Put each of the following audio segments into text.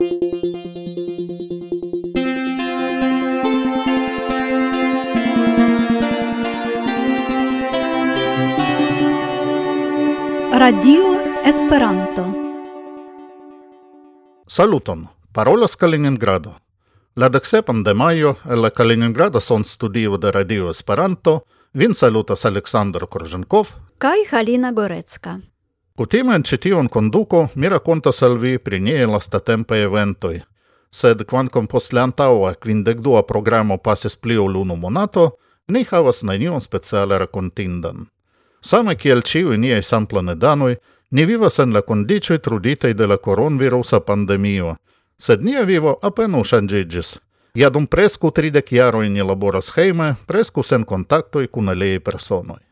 Radio Esperanto. Saluton. Parolas Kaliningrado. La deksepon de majo el la Kaliningrada son studio de Radio Esperanto. Vin salutas Aleksandr Korzenkov kaj Halina Gorecka. Continuă incitio în conduco, mira conta salvi pri nie lasta tempe eventoi. Sed quancom post le antaua quindecdua programo pasis pli ol unu monato, ni havas nenion speciale rakontindan. Same kiel ĉiuj niaj samplanedanoj, ni vivas en la kondiĉoj truditaj de la koronvirusa pandemio, sed nia vivo apenaŭ ŝanĝiĝis. Ja dum preskaŭ tridek jaroj ni laboras hejme, preskaŭ sen kontaktoj kun aliaj personoj.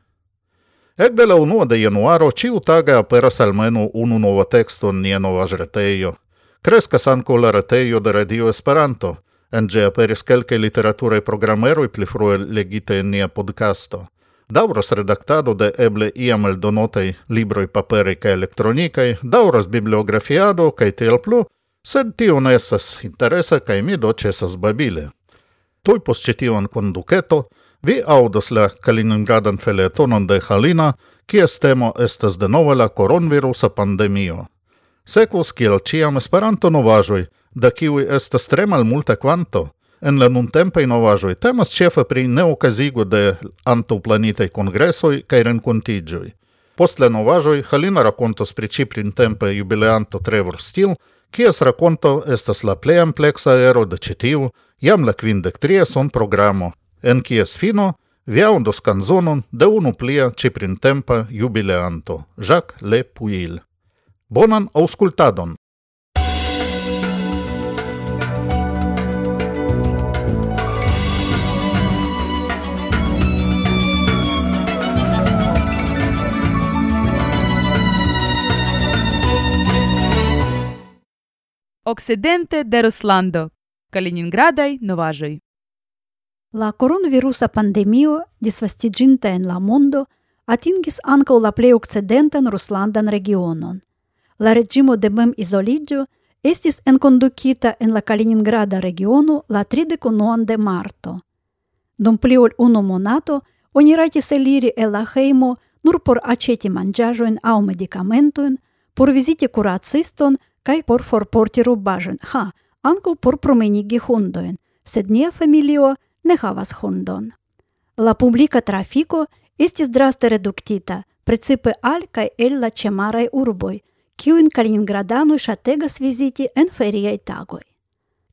Ekde la 1 de januaro ciu tage aperas almenu unu nova texto in nia nova retejo. Crescas anco la reteio de Radio Esperanto, en ge aperis kelkaj literaturaj programeroj pli frue legite in nia podcasto. Dauras redaktado de eble iam el donotei libroj paperi kaj elektronikaj, dauras bibliografiado kaj tel plu, sed tio ne interesa kaj mi do cesas babile. Tui post ĉi conduceto, konduketo, Vi audas la Kaliningradan feletonon de Halina, kies temo estas denove la koronvirusa pandemio. Sekvos kiel ĉiam Esperanto novaĵoj, da kiuj estas tre malmulta kvanto. En la nuntempaj novaĵoj temas ĉefe pri neokazigo de antaŭplanitaj kongresoj kaj renkontiĝoj. Post la novaĵoj Halina rakontos pri ĉi printempe jubileanto Trevor Steele, kies rakonto estas la plej ampleksa ero de ĉi tiu jam la kvindek tria son programo. Enchies-Fino, Viaundo scanzonon de unu plia ce prin tempa jubileanto, Jacques Le Puil. Bonan auscultadon! Okcidente de Ruslando, Kaliningradaj novaĵoj. La coronavirusa pandemio disvastiginta en la mondo atingis ankaŭ la plej okcidentan ruslandan regionon. La regimo de mem izoliĝo estis enkondukita en la Kaliningrada regiono la 31 de marto. Dum pli ol unu monato oni rajtis eliri el la hejmo nur por aĉeti manĝaĵojn aŭ medikamentojn, por viziti kuraciston kai por forporti rubaĵojn, ha, ankaŭ por promenigi hundojn, sed nia familio – ne вас хондон. La публика трафико estis draste reduktita, precipe al kaj el la ĉemaraj urboj, kiujn Kaliningradanoj ŝategas viziti en feriaj tagoj.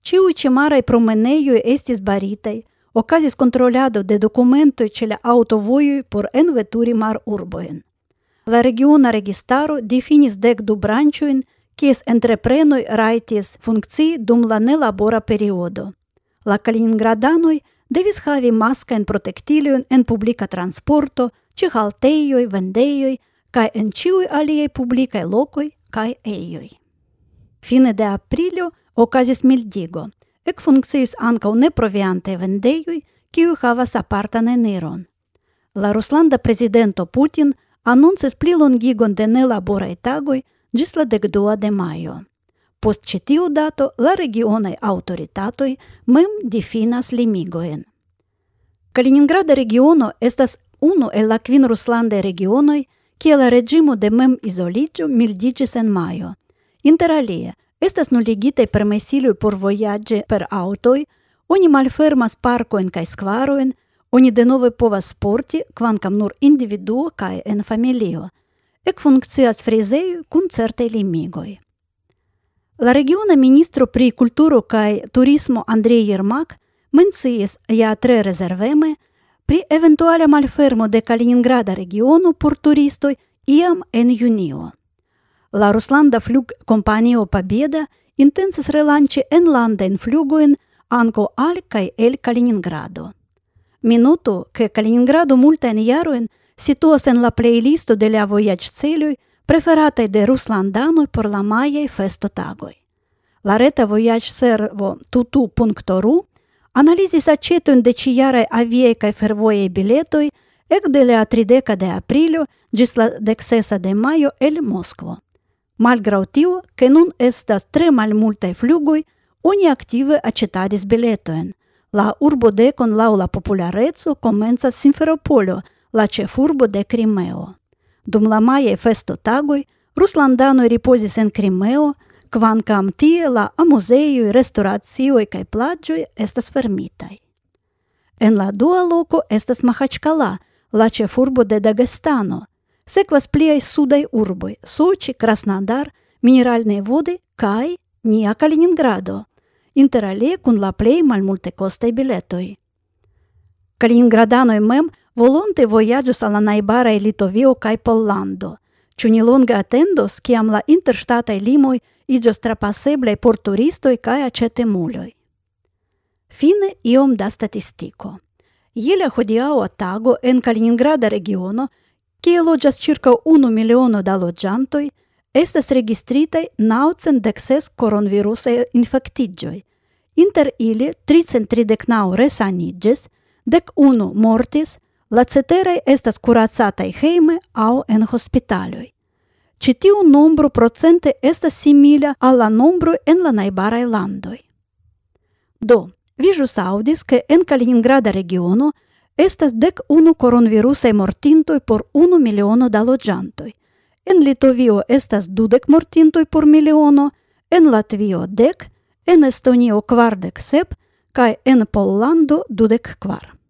Ĉiuj ĉemaraj promenejoj estis baritaj, okazis kontrolado de dokumentoj ĉe la aŭtovojoj por enveturi mar urbojn. La regiona registaro difinis dek du branĉojn kies entreprenoi raitis funkcii dum la nelabora periodo. La devis havi maskajn protektiliojn en publika transporto, ĉe haltejoj, vendejoj kaj en ĉiuj aliaj publikaj lokoj kaj ejoj. Fine de aprilo okazis mildigo. Ekfunkciis ankaŭ neproviante vendejoj, kiu havas apartan eniron. La ruslanda prezidento Putin anuncis pli longigon de nelaboraj tagoj ĝis la dekdua de majo. Post ĉi dato la regionae autoritatoi mem definas limigoen. Kaliningrada regiono estas unu el la quin ruslandaj regionoi, kie la regimo de mem isoligio mildiĝis en maio. Inter alie, estas nuligitei permesilui por voyage per autoi, oni malfermas parcoen cae squaroen, oni denove povas sporti, quancam nur individuo cae en familio. Ekfunkcias frizei kun certe limigoi. La regiona ministro pri kulturo kaj turismo Andrej Jermak menciis ja tre rezerveme pri eventuala malfermo de Kaliningrada regiono por turistoj iam en junio. Русланда флюг компанија Победа intensis relanĉi enlandajn flugojn ankaŭ al kaj el Kaliningrado. Minuto ke Kaliningrado multajn jarojn situas en la plejlisto de la vojaĝceloj – Префератај де Руслан Даној и фесто тагој. Ларета војач сер во туту пунктору, анализи са четен де чи јарај авиекај фервојај билетој, ек деле атридека де априљо, джисла дексеса де мајо ел Москво. Малграу тио, ке нун еста да тре маль мултај флюгој, они активе ачетарис билетоен. Ла урбо декон лаула популярецу коменца Симферополио, ла чефурбо де Кримео. Dum la maie festo tagoi, Ruslandanoi riposis en Crimeo, quancam tie la amuseioi, restauratioi cae plagioi estas fermitai. En la dua loco estas Mahaĉkala, la ĉefurbo de Dagestano. sequas pliai sudai urboi, Sochi, Krasnodar, Mineralnaj Vodi cae nia Kaliningrado, interalie cun la plei malmulte costai biletoi. Kaliningradanoi mem volonte voyagius alla naibara e Litovio cae Pollando. ciu ni longa attendos, kiam la interŝtataj limoi iĝos trapaseblaj por turistoj acete muloi. Fine iom da statistiko. Iele hodiao a tago en Kaliningrada regiono, kie logias circa 1 miliono da logiantoi, estas registritaj naŭcentdek ses koronvirusaj infektiĝoj. Inter ili 339 resanigis, dec dek unu mortis, La ceterei estas kuracataj heime au en hospitaloi. Citiu nombru procente estas similia al la en la naibarai landoi. Do, vi ĵus aŭdis, en Kaliningrada regiono estas dek unu koronvirusaj mortintoi por unu miliono da logiantoi. En Litovio estas dudec mortintoi por miliono, en Latvio dek, en Estonio quardec sep, cae en Pollando dudec kvar.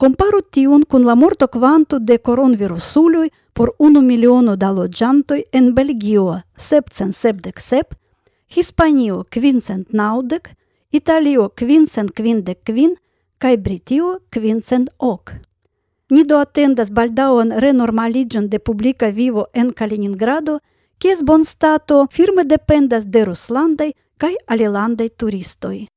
Comparution con la morto quanto de coronavirusuloj por unu miliono da loĝantoj en Belgio, sepcent sepdek sep, Hispanio kvincent naŭdek, Italio kvincent kvindek kvin kaj Britio kvincent ok. Ni do atendas baldaŭan renormaliĝon de publika vivo en Kaliningrado, kies bonstato firme dependas де ruslandaj kaj alilandaj turistoj.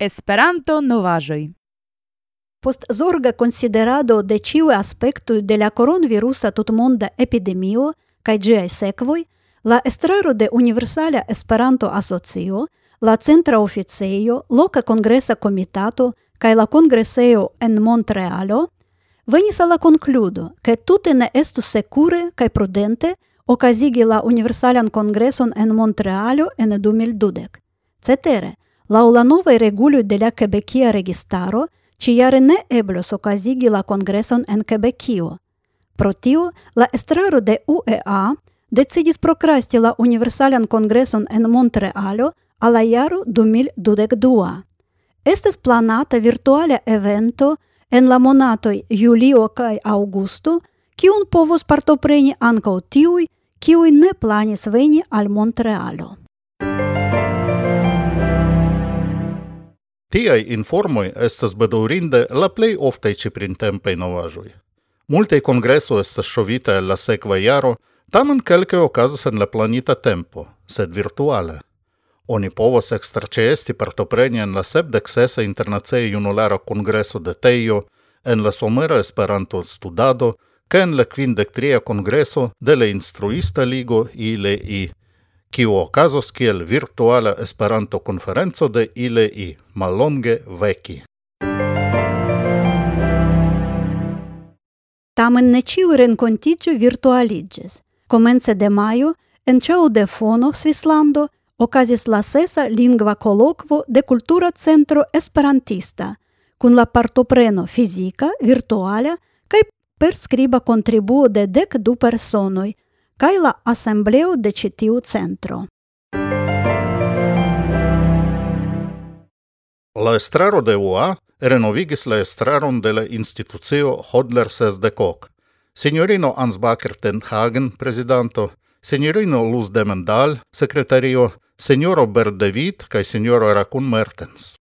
Esperanto novaĵoj. Post zorga konsiderado de ciu aspektoj de la coronavirusa tutmonda epidemio kaj ĝiaj sekvoj, la estraro de Universala Esperanto-Asocio, la centra oficejo, loka kongresa komitato kaj la kongresejo en Montrealo venis al la konkludo, ke tute ne estus sekure kaj prudente okazigi la Universalan Kongreson en Montrealo en 2012. Cetere, Lau la novai reguloj de la Quebecia registaro, ĉijare ne eblos ocasigi la kongreson en Quebecio. Pro tio, la estraro de UEA decidis procrasti la universalan kongreson en Montrealo al la jaro 2022. Estes planata virtuala evento en la monatoj julio kaj augusto, kiun povos partopreni ancau tiuj, kiuj ne planis veni al Montrealo. Tiai informoi estas bedaurinde la plei oftai ci printempei novajui. Multei congreso estas sciovita la sequa iaro, tamen kelke okazas en la planita tempo, sed virtuale. Oni povas extraceesti partopreni en la sepdec sesa internacea junulara congreso de Teio, en la somera Esperanto studado, ca en la quindec tria congreso de la instruista ligo ILEI kiu okazos kiel virtuala Esperanto-konferenco de ILEI, mallonge veki. Tamen ne ciu rencontigio virtualigis. Comence de maio, en ceu de fono Svislando, okazis la sesa lingva colloquo de cultura centro esperantista, cun la partopreno fisica, virtuala, cae per scriba contribuo de dec du personoi – кај ла асамблео де четиу центро. La estraro de UA де la институцио de la institucio Hodler Sesdecoq. Signorino Ansbacher Tenhagen, prezidanto, signorino Luz de Mendal, sekretario, signoro Berdevid kaj signoro Rakun Mertens.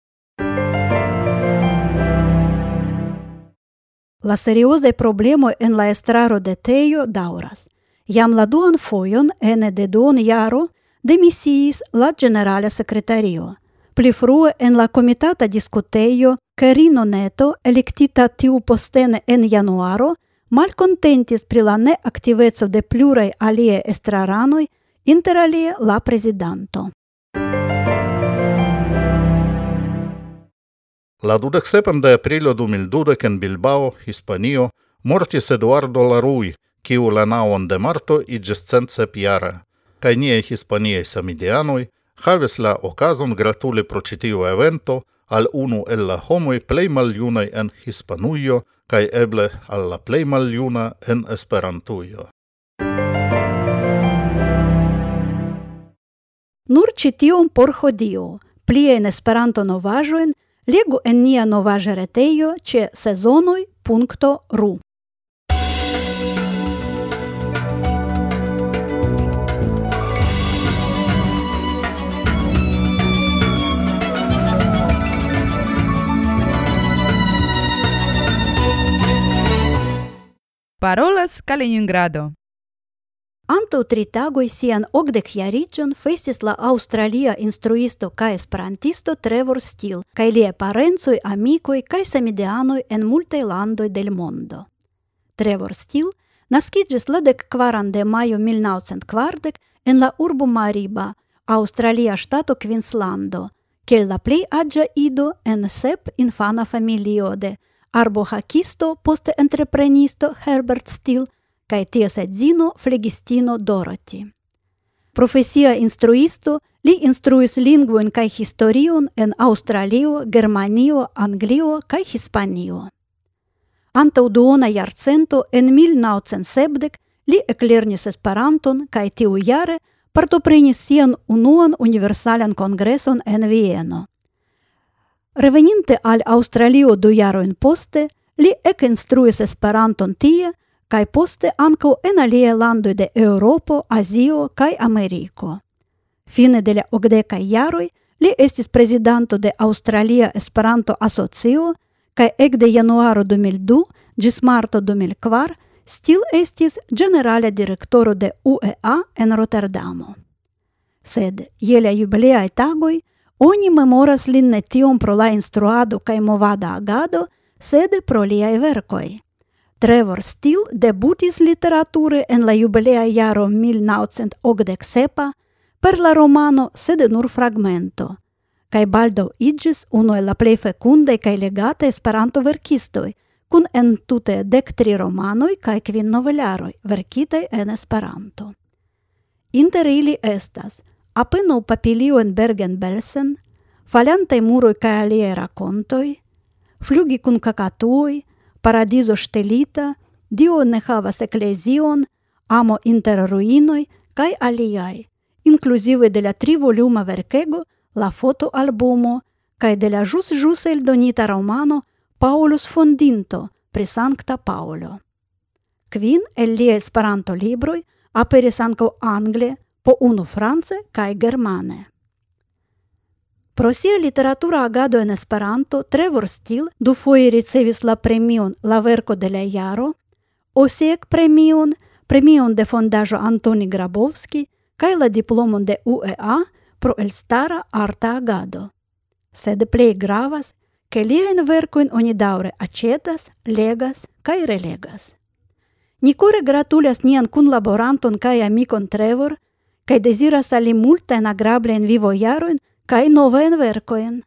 La seriozaj problemoj en la estraro de Tejo daŭras. Jam la duan foion ene de duon jaro demisiis la generala secretario. Pli frue en la comitata discuteio Carino Neto, electita tiu postene en januaro, malcontentis pri la neaktiveco de plurai alie estraranoj, interalie la presidanto. La 27 de aprilo 2012 en Bilbao, Hispanio, mortis Eduardo Larui, kiu la naon de marto iĝis centcep jara, kaj niaj hispaniei samidianoi havis la okazon gratuli pro citiu evento al unu el la homoi plei maliunai en Hispanuio kaj eble al la plei maliuna en Esperantuio. Nur citium por hodio, plie en Esperanto novajoen, legu en nia novaje retejo ĉe sezonoi.ru. parolas Kaliningrado. Antaŭ tri tagoi sian okdekjariĝon festis la Australia instruisto ca esperantisto Trevor Steele kaj liaj parenzoi, amicoi, kaj samideanoj en multe landoi del mondo. Trevor Steele naskiĝis la dekkvaran de maio 1940 en la urbo Mariba, Australia stato Queenslando, kiel la plei agia ido en sep infana familio de – arbohakisto poste entreprenisto Herbert Steele, kai ties edzino flegistino Dorothy. Profesia instruisto li instruis lingvojn kaj historion en Aŭstralio, Germanio, Anglio kaj Hispanio. Antaŭ duona jarcento en 1970 li eklernis Esperanton kaj tiujare partoprenis sian unuan universalan kongreson en Vieno. Reveninte al Aŭstralio du jarojn poste, li ekinstruis Esperanton tie kaj poste ankaŭ en aliaj landoj de Eŭropo, Azio kaj Ameriko. Fine de la okdekaj jaroj li estis prezidanto de Aŭstralia Esperanto Asocio kaj ekde januaro 2002 ĝis marto 2004 stil estis ĝenerala direktoro de УЕА en Roterdamo. Sed je la jubileaj тагој. – Oni memoras lin ne tiom pro la instruado kaj movada agado, sed pro liaj verkoj. Trevor Steele debutis literature en la jubilea jaro 1987 per la romano Sed nur fragmento, kaj baldo iĝis unu el la plej fekundaj kaj legataj Esperanto-verkistoj, kun entute dek tri romanoj kaj kvin novelaroj verkitaj en Esperanto. Inter ili estas – apenaŭ papilio en Bergen-Belsen, falantaj muroj kaj aliaj rakontoj, flugi kun kakatuoj, paradizo ŝtelita, Dio ne havas eklezion, amo inter ruinoj kaj aliaj, inkluzive de la trivoluma verkego, la fotoalbumo kaj de la ĵus ĵuse eldonita romano Paulus Fondinto pri Sankta Paolo. Kvin el liaj Esperanto-libroj aperis ankaŭ angle по уно Франце кај Германе. Просија литература агадо ен есперанто Тревор Стил ду фуи рицевис ла премион Лаверко де ла Јаро, Осиек премион, премион де фондажо Антони Грабовски, кај ла дипломон де УЕА про ел стара арта агадо. Седе плей гравас, ке лиен веркоин они дауре ачетас, легас, кај релегас. Никоре гратуляс нијан кун лаборантон кај амикон Тревор – kaj deziras ali multajn agrablen vivojarojn kai novajn verkojn.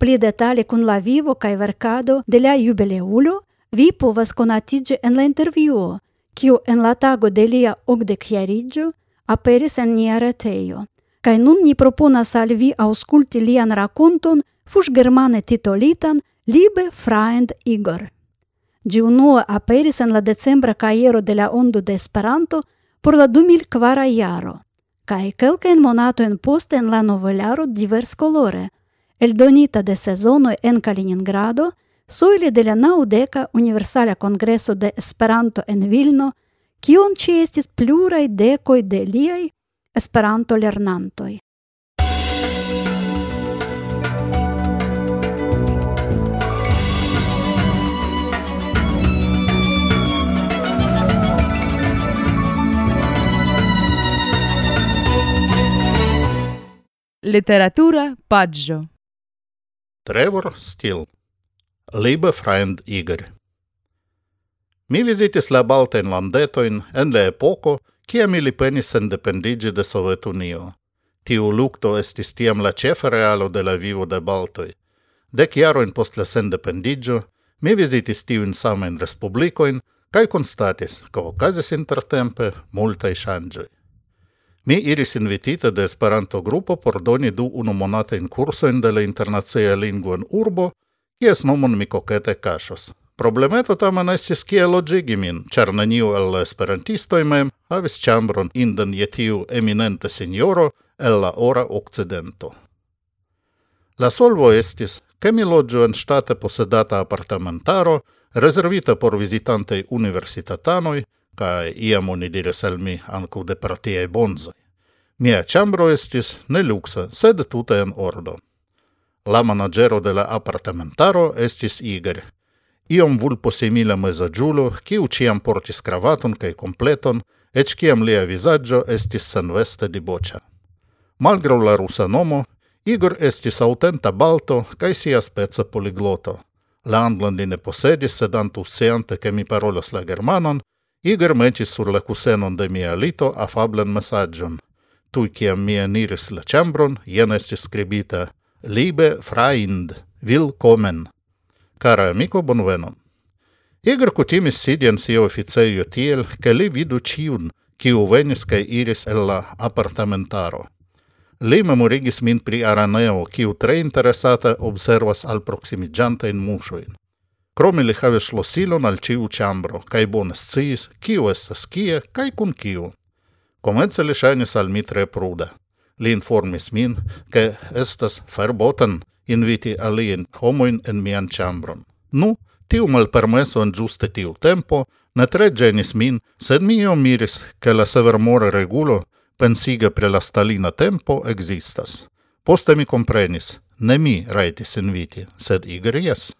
Pli detale kun la vivo kaj verkado de la jubileulo vi povas konatiĝi en la intervjuo, kiu en la tago de lia okdekjariĝo aperis en nia retejo. Kaj nun ni proponas al vi aŭskulti lian rakonton fuŝgermane titolitan Liebe Freund Igor. Ĝi unue aperis en la decembra kajero de la Ondo de Esperanto por la 2004 jaro kaj kelkajn monatojn poste en la novelaro diverskolore – eldonita de sezono en Kaliningrado, sojle de la naudeca Universala Kongreso de Esperanto en Vilno, kiun ci estis pluraj dekoj de liai Esperanto-lernantoj. Literatura paggio Trevor Still Liebe Freund Igor Mi visitis la Baltajn landetojn en la epoko, mi li penis independigi de Sovetunio. Tiu lucto estis tiam la cefa realo de la vivo de Baltoj. Dek jarojn post la sendependigio, mi vizitis tiujn samen respublicoin, cae constatis, co ocasis intertempe multae ŝanĝoj. Mi iris invitita de Esperanto-grupo por doni du curso kursojn de la internacia lingua in urbo, kies nomon mi kokete kaŝas. Problemeto tamen estis kie logigi min, char neniu el la esperantistoj mem havis chambron indan je tiu signoro el la ora okcidento. La solvo estis, che mi loĝu en state posedata apartamentaro, rezervita por vizitantaj universitatanoi, cae iam oni diris al mi anco de partiei bonzoi. Mia chambro estis ne luxa, sed tuta en ordo. La managero de la apartamentaro estis Igor, iom vulposimila mezaĝulo, kiu ĉiam portis cravaton cae kompleton, ec ciam lia visaggio estis san veste di diboĉa. Malgraŭ la rusa nomo, Igor estis autenta balto kaj siaspeca poligloto. La anglandi ne posedis, sed antusiante, che mi parolas la germanon, i metis sur la cusenon de mia lito afablen messagion. Tu ciam mia niris la chambron, jen estis scribita Libe fraind, vil comen. Cara amico, bonvenon. Igor cutimis sidien sia oficejo tiel, che li vidu ciun, ciu venis kaj iris el la apartamentaro. Li memorigis min pri Araneo, ciu tre interesata observas al proksimiĝantajn muŝojn. Krome li havis losilon al ciu chambro, cae bone sciis, kiu estas kie, cae cun kiu. Comence li shainis al mi tre pruda. Li informis min, che estas verboten inviti alien homoin en mian chambron. Nu, tiu malpermeso en giuste tiu tempo ne tre genis min, sed mi io miris, che la severmora regulo pensiga pre la stalina tempo existas. Poste mi comprenis, ne mi raitis inviti, sed Igor jes.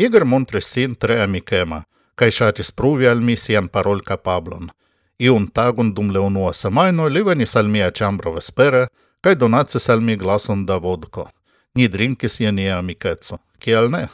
Igor montris sin tre amicema, cae shatis pruvi al mi sian parol capablon. Iun tagun dum le unua semaino li venis al mia ciambro vespere, cae donacis al mi glason da vodko. Ni drinkis je nia amicetso, Kiel ne?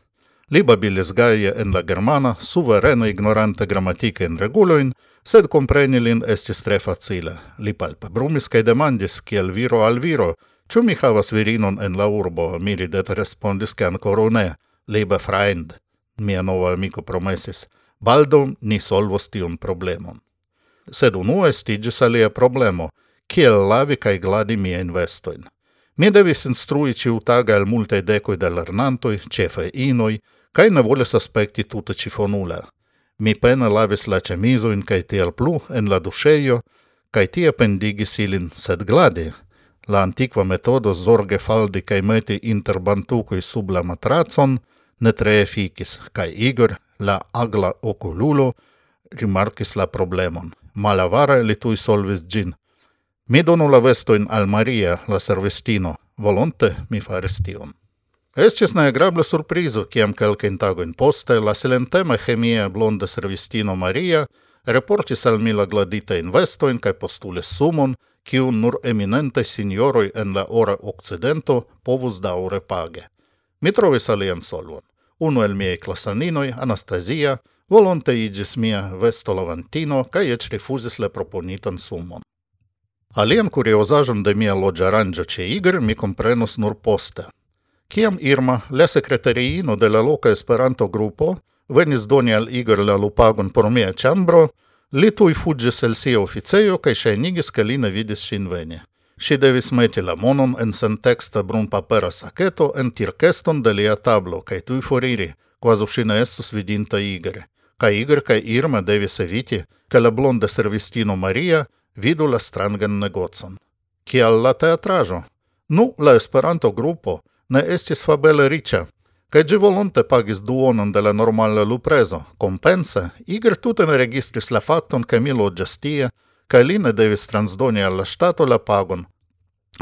Li babilis gaie en la germana, suverena ignorante grammatica in reguloin, sed compreni lin estis tre facile. Li palpebrumis cae demandis, kiel viro al viro, Ĉu mi havas virinon en la urbo? Mi ridete respondis ke ancora ne liebe Freund, mia nova amico promesis, baldo ni solvos tion problemon. Sed unu estigis alia problemo, kiel lavi cae gladi mia investoin. Mi devis instrui ciutaga al multe decoi de lernantoi, cefe inoi, cae ne voles aspecti tuta cifonula. Mi pena lavis la cemisoin cae tiel plu en la duceio, cae tia pendigis ilin, sed gladi. La antiqua metodo zorge faldi cae meti inter bantucui sub la matracon – ne tre efficis, cae Igor, la agla ocululo, rimarcis la problemon. Malavare li tui solvis gin. Mi donu la vestoin al Maria, la servistino, volonte mi faris tion. Estis neagrable surprizo, ciam kelkajn tagojn poste la silentema chemia blonda servistino Maria reportis al mi la gladita investoin cae postulis sumon, ciu nur eminente signoroi en la ora occidento povus daure page. Mi trovis alien solvon. Uno el miei classaninoi, Anastasia, volonte igis mia vestolavantino, cae ec refusis le proponitan sumon. Alien curiosajon de mia logiarangio ce Igor mi comprenus nur poste. Ciam Irma, le secretariino de la loca Esperanto grupo, venis doni al Igor la lupagon por mia chambro, li tui fugis el sia officeio, cae shenigis, che li ne vidis sin veni. Si devis meti la monon en brun papero saketo en tirkeston de lia tablo kai tui foriri, kvazaŭ si ne estus vidinta Igor. Ca Igor ca Irma devis eviti, ca la blonda servistino Maria vidu la strangan negocon. Cial la teatrajo? Nu, la Esperanto-grupo ne estis fabele ricia, kaj gi volonte pagis duonon de la normala luprezo. Kompense, Igor tute ne registris la fakton, ke mi loĝas tie, kaj li ne devis transdoni al la ŝtato la pagon.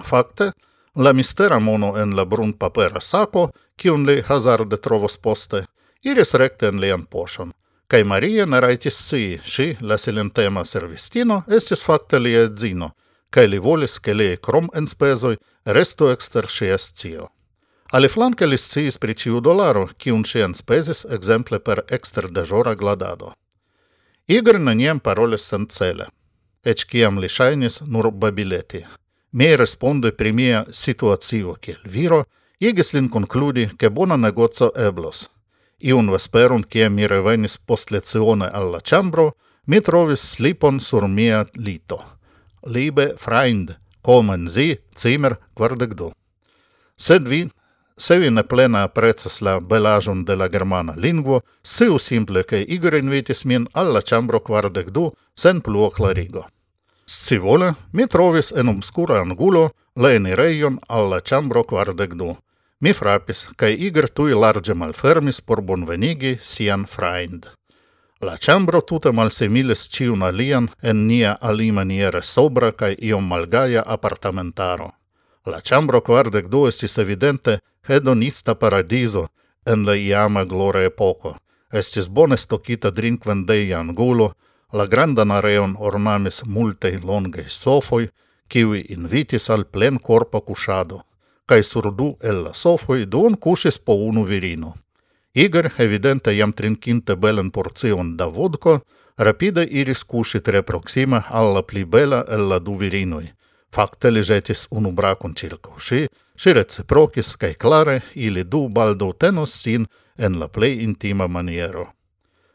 Fakte, la mistera mono en la brun papera sako, kiun li hazarde trovos poste, iris rekte en lian poŝon. Kaj Maria ne rajtis si, ŝi, la silentema servistino, estis fakte lia edzino, kaj li volis, ke liaj krom enspezoj restu ekster ŝia scio. Aliflanke li sciis pri ĉiu dolaro, kiun ŝi enspezis ekzemple per eksterdeĵora gladado. Igor neniam parolis sencele. Ești norbabilete. Mei răspunde primia situațiu che il viro, iegis lin concludi che bona negozio eblos. Iun vesperunt che mi revenis post lezione alla chambro, mi trovis slipon sur mia lito. Liebe Freund, kommen Sie, Zimmer, quardegdo. Sed vi se vi ne plena aprezas la belaĵon de la germana lingvo, sciu simple, ke Igor invitis min alla la kvardek du sen pluo clarigo. Si vole, mi trovis en obscura angulo la enirejon alla chambro ĉambro kvardek du. Mi frapis, kaj Igor tui large malfermis por bonvenigi sian freind. La chambro tuta malsimilis ciun alian en nia alimaniere sobra kai iom malgaja apartamentaro. La chambro quardec du estis evidente hedonista paradiso en la iama glore epoco. Estis bone stocita drink vendei angulo, la grandan areon ornamis multe longe sofoi, kiwi invitis al plen corpo cusado, cae sur du el la sofoi duon cusis po unu virino. Igor, evidente jam trinkinte belen porcion da vodko, rapide iris cusi tre proxima alla pli bela el la du virinoi fakteläget unumbra končilkovši, širec prokiskaj klare ili du baldo tenossin en la plej intima maniero.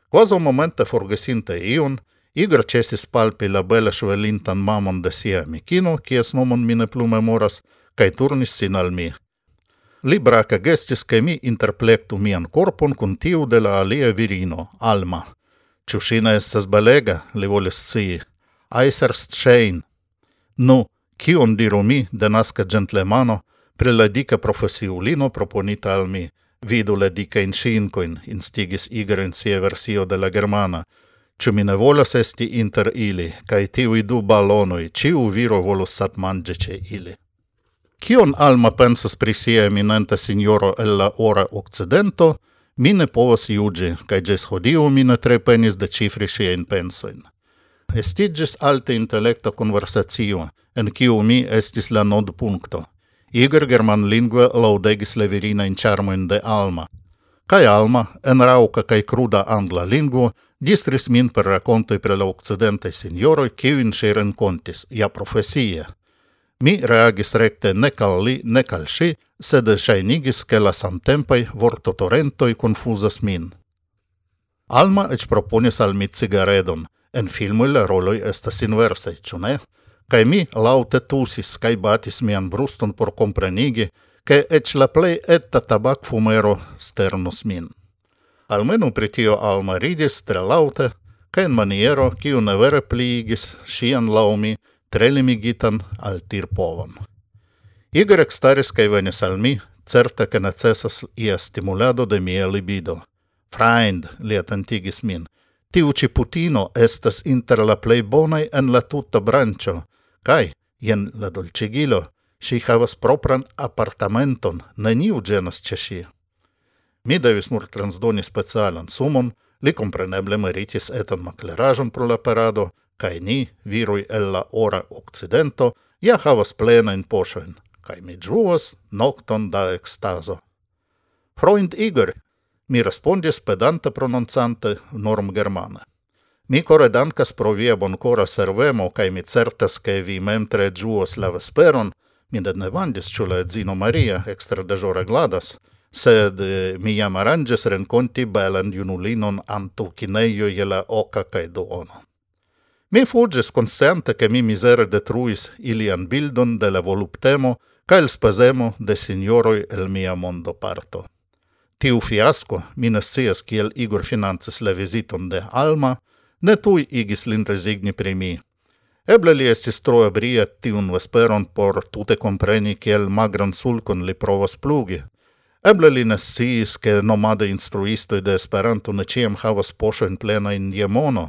Quasi momente forgesinte ion, igra cesis palpi la bela švelintan mamon de sia amikino, kies nomon mi ne plu memoras, kaj turnis sin al mi. Li braca gestis che mi interplectu mian corpon con tiu de la alia virino, Alma. Ciuscina estes belega, li volis scii. Aisers Shane. Nu, no, Cion diru mi, denasca gentlemano, pre la dica profesiulino proponita al mi, vidu la dica in cincoin, instigis Igor in sia versio de la Germana, ciu mi ne volas esti inter ili, cae tiui du balonoi, ciu viro volus sat mangice ili. Cion alma pensas pri sia eminenta signoro el la ora occidento, mi ne povas iugi, cae ges hodiu mi ne tre penis de cifri siein pensoin. Estigis alte intellecta conversatio, en kiu mi estis la nod puncto. Igor german lingua laudegis le virina in charmoin de Alma. Kai Alma, en rauca kai cruda angla lingua, distris min per racontoi pre la occidente senioroi, kiuin si rencontis, ja profesie. Mi reagis recte ne cal li, ne cal si, sed shainigis che la samtempai vortotorentoi confusas min. Alma ec proponis al mi cigaredon – En filmoj la roloi estas inversaj, ĉu ne? Kaj mi laŭte tusis kaj batis mian bruston por komprenigi, ke eĉ la plej eta tabakfumero sternus min. Almenu pri tio Alma ridis tre laŭte kaj en maniero, kiu ne vere pliigis ŝian laŭ mi tre limigitan altirpovon. Igor ekstaris kaj venis al mi, certe ke necesas ia stimulado de mia libido. Freind, li atentigis min – Tiu ci putino estas inter la plei bonai en la tuta brancio, Kai, jen la dolcigilo, si havas propran apartamenton, neniu genas ce si. Mi devis nur transdoni specialan sumon, li compreneble meritis etan maklerajon pro la parado, cae ni, virui el la ora occidento, ja havas plena in poŝojn, kai mi ĝuas nocton da ekstazo. Freund Igor mi respondis pedante prononcante norm germane. Mi core dankas pro via boncora servemo, cae mi certas che vi mentre giuos la vesperon, mi ne vandis ciu la zino Maria, extra dejore gladas, sed eh, mi jam aranges renconti belen junulinon antu cineio je la oca cae duono. Mi fugis consciente che mi misere detruis ilian bildon de la voluptemo ca il spasemo de signoroi el mia mondo parto. Tiu fiasco, mi ne kiel Igor finances la visiton de Alma, ne tui igis lin resigni pri mi. Eble li estis tro ebria tiun vesperon por tute compreni kiel magran sulcon li provas plugi. Eble li ne sciis, ke nomade instruistoi de Esperanto ne ĉiam havas poŝojn plena in diemono.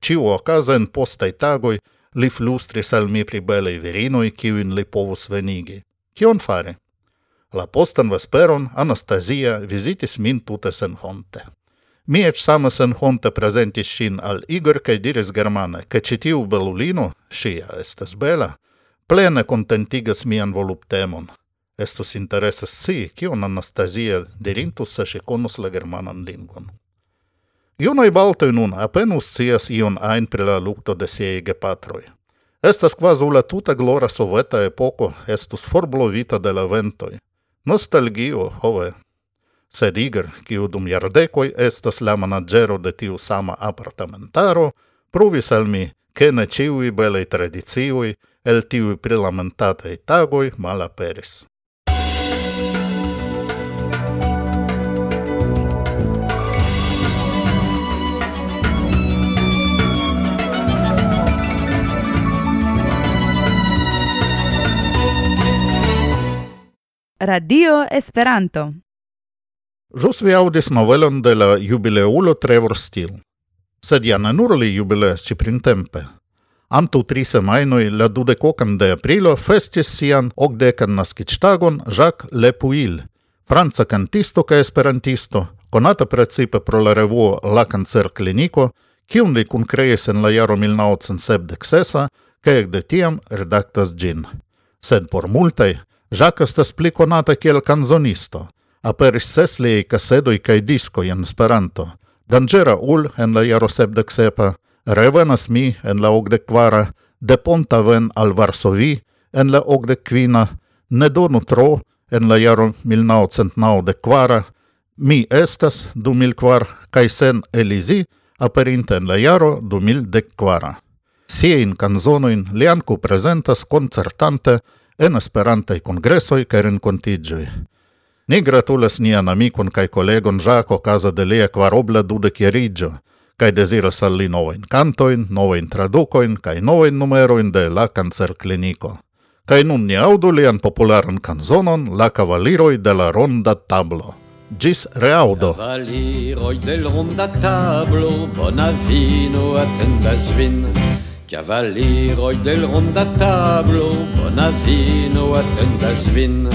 Ciu ocasa in postai tagoj li flustris al mi pri belei virinoi kiujn li povus venigi. Cion fare? La postan vesperon Anastasia vizitis min tute senhonte. Mi eč sama sen honte prezentis sin al Igor kaj diris germane, ke citiu belulino, ŝia estas bela, plene contentigas mian voluptemon. Estus interese si, kion Anastasia dirintus se si konus la germanan lingvon. Junoj baltoj nun apenaŭ scias ion ajn pri la lukto de siaj gepatroj. Estas kvazaŭ la tuta glora soveta epoko estus forblovita de la ventoj, Nostalgio, hove. Sed Iger, kiu dum jardekoj estas la managero de tiu sama apartamentaro, pruvis al mi, ke ne ĉiuj belaj tradicioj el tiuj prilamentataj tagoj malaperis. Radio Esperanto. Jus vi audis novelon de la jubileulo Trevor Steele. Sed ja ne nur li jubileas ci printempe. Antu tri semainoi la dudecocan de aprilo festis sian ogdecan naskiĝtagon Jacques Lepuil, franca kantisto kaj esperantisto, konata precipe pro la revuo La Cancer Clinico, kiun li kunkreis en la jaro 1976 kaj ekde tiam redactas gin. Sed por multai, Jacques sta splicconata kiel canzonisto. Aperis ses liaj kasedoj kaj disko en Esperanto. Danĝera ul en la jaro sepdeksepa, revenas mi en la okdekkvara, de Pontaven al Varsovi en la okdekkvina, ne donu tro en la jaro milnaŭcentnaŭdekkvara, mi estas du mil kvar kaj sen Elizi aperinte en la jaro du mil dekkvara. Siajn kanzonojn li ankaŭ prezentas koncertante en Esperantaj kongresoj kaj renkontiĝoj. Ni gratulas nian amicon kaj collegon Jaco casa de lia de chierigio, kaj deziras al li novajn kantojn, novajn tradukojn kaj numero in de la kancerkliniko. Kaj nun ni audu lian popularan kanzonon La Cavaliroi de la ronda tablo. Gis reaudo. Cavaliroi del ronda tablo, bona vino attendas vin. Cavaliero del rondatablo, oh, Bonavino oh, attendas vin.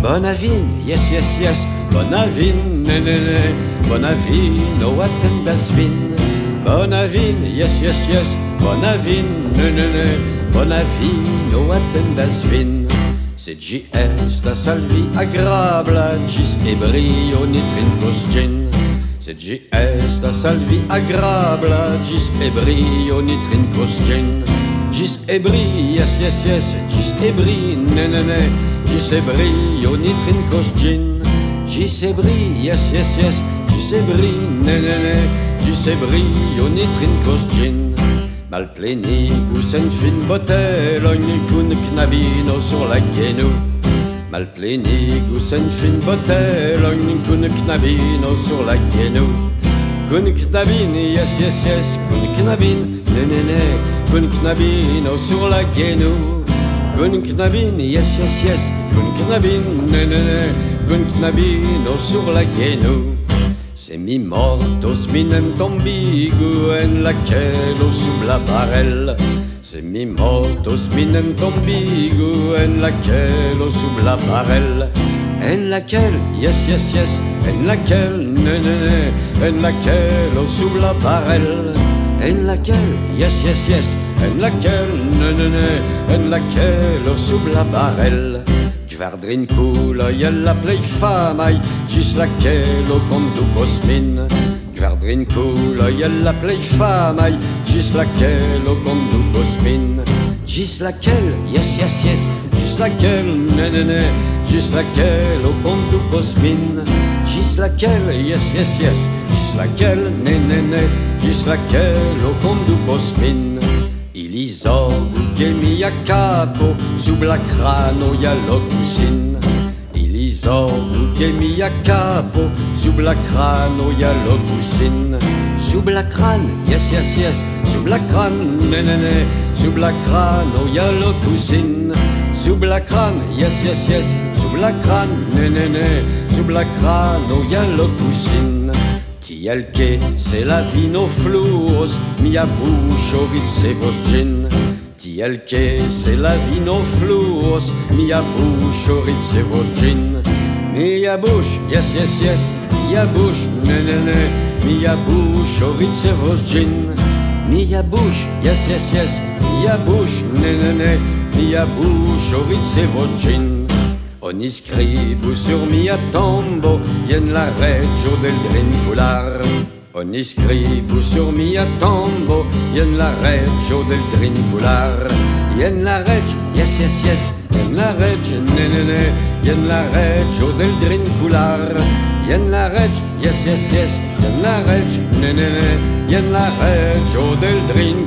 Bonavin, yes, yes, yes, Bonavin, ne, ne, Bonavino oh, attendas vin. Bonavin, yes, yes, yes, Bonavin, ne, ne, Bonavino attendas vin. Se ci est la salvi agrabla, gis ebrio nitrin gin. CG est salvi agrabla, gis ebri onitrin cosgen, gis ebri, yes, yes, yes, gis ebri, ne, ne, ne, gis ebri onitrin cosgen, gis ebri, yes, yes, yes, gis ebri, ne, ne, ne, gis ebri onitrin cosgen. Malpleni, gusen fin botte, logne kun knabino sur la guénou, genou. Malplenigus en fin botelon Kun knabino sur la genu Kun knabin, yes, yes, yes Kun knabin, ne, ne, ne Kun knabino sur la genu Kun knabin, yes, yes, yes Kun knabin, ne, ne, ne Kun knabino sur la genu Se mi mortos minem tombigu En la cielo sub la barelle se mi motos minem tombigu en laquelle on sub la parelle En laquelle, yes, yes, yes En laquelle, ne, ne, ne En laquelle on sub la parelle En laquelle, yes, yes, yes En laquelle, ne, ne, ne En laquelle on sub la parelle Kvardrin kula la plej famaj Ĝis la kelo kondukos min Kvardrin kula la plej famaj Ĝis la kelo kondukos spin. Juste laquelle, yes, yes, yes. Juste laquelle, né, né, né. Juste laquelle, au pont du postmin. Juste laquelle, yes, yes, yes. Juste laquelle, né, né, né. Juste laquelle, au pont du postmin. Ilizor, Gemi a capo, sub la crano, y'a l'ocucine. Ilizor, Gemi a capo, sub la crano, y'a l'ocucine sous la crâne, yes, yes, yes, sous la crâne, nénéné, sous la crâne, oh y'a le cousine, sous la crâne, yes, yes, yes, sous la crâne, nénéné, sous la crâne, oh y'a le cousine. Tielke, c'est la vie, vino flouos, mia bouche, et vos gin. Tielke, c'est la vie, vino flouos, mia bouche, et vos gin. Mia bouche, yes, yes, yes, mia bouche, nénéné. Miyabush, Oritsev, Mia bouche, yes, yes, yes. Miyabush, né, né, né. Miyabush, Oritsev, Jin. On iscribu sur mia tombo, yen la reggio del trincular. On iscribu sur mia tombo, yen la reggio del trincular. Yen la reggio, yes, yes, yes. Yen la reggio, né, né, né. Yen la reggio del trincular. Yen la reggio, yes, yes, yes jen la rech, ne ne la rech, o del drin.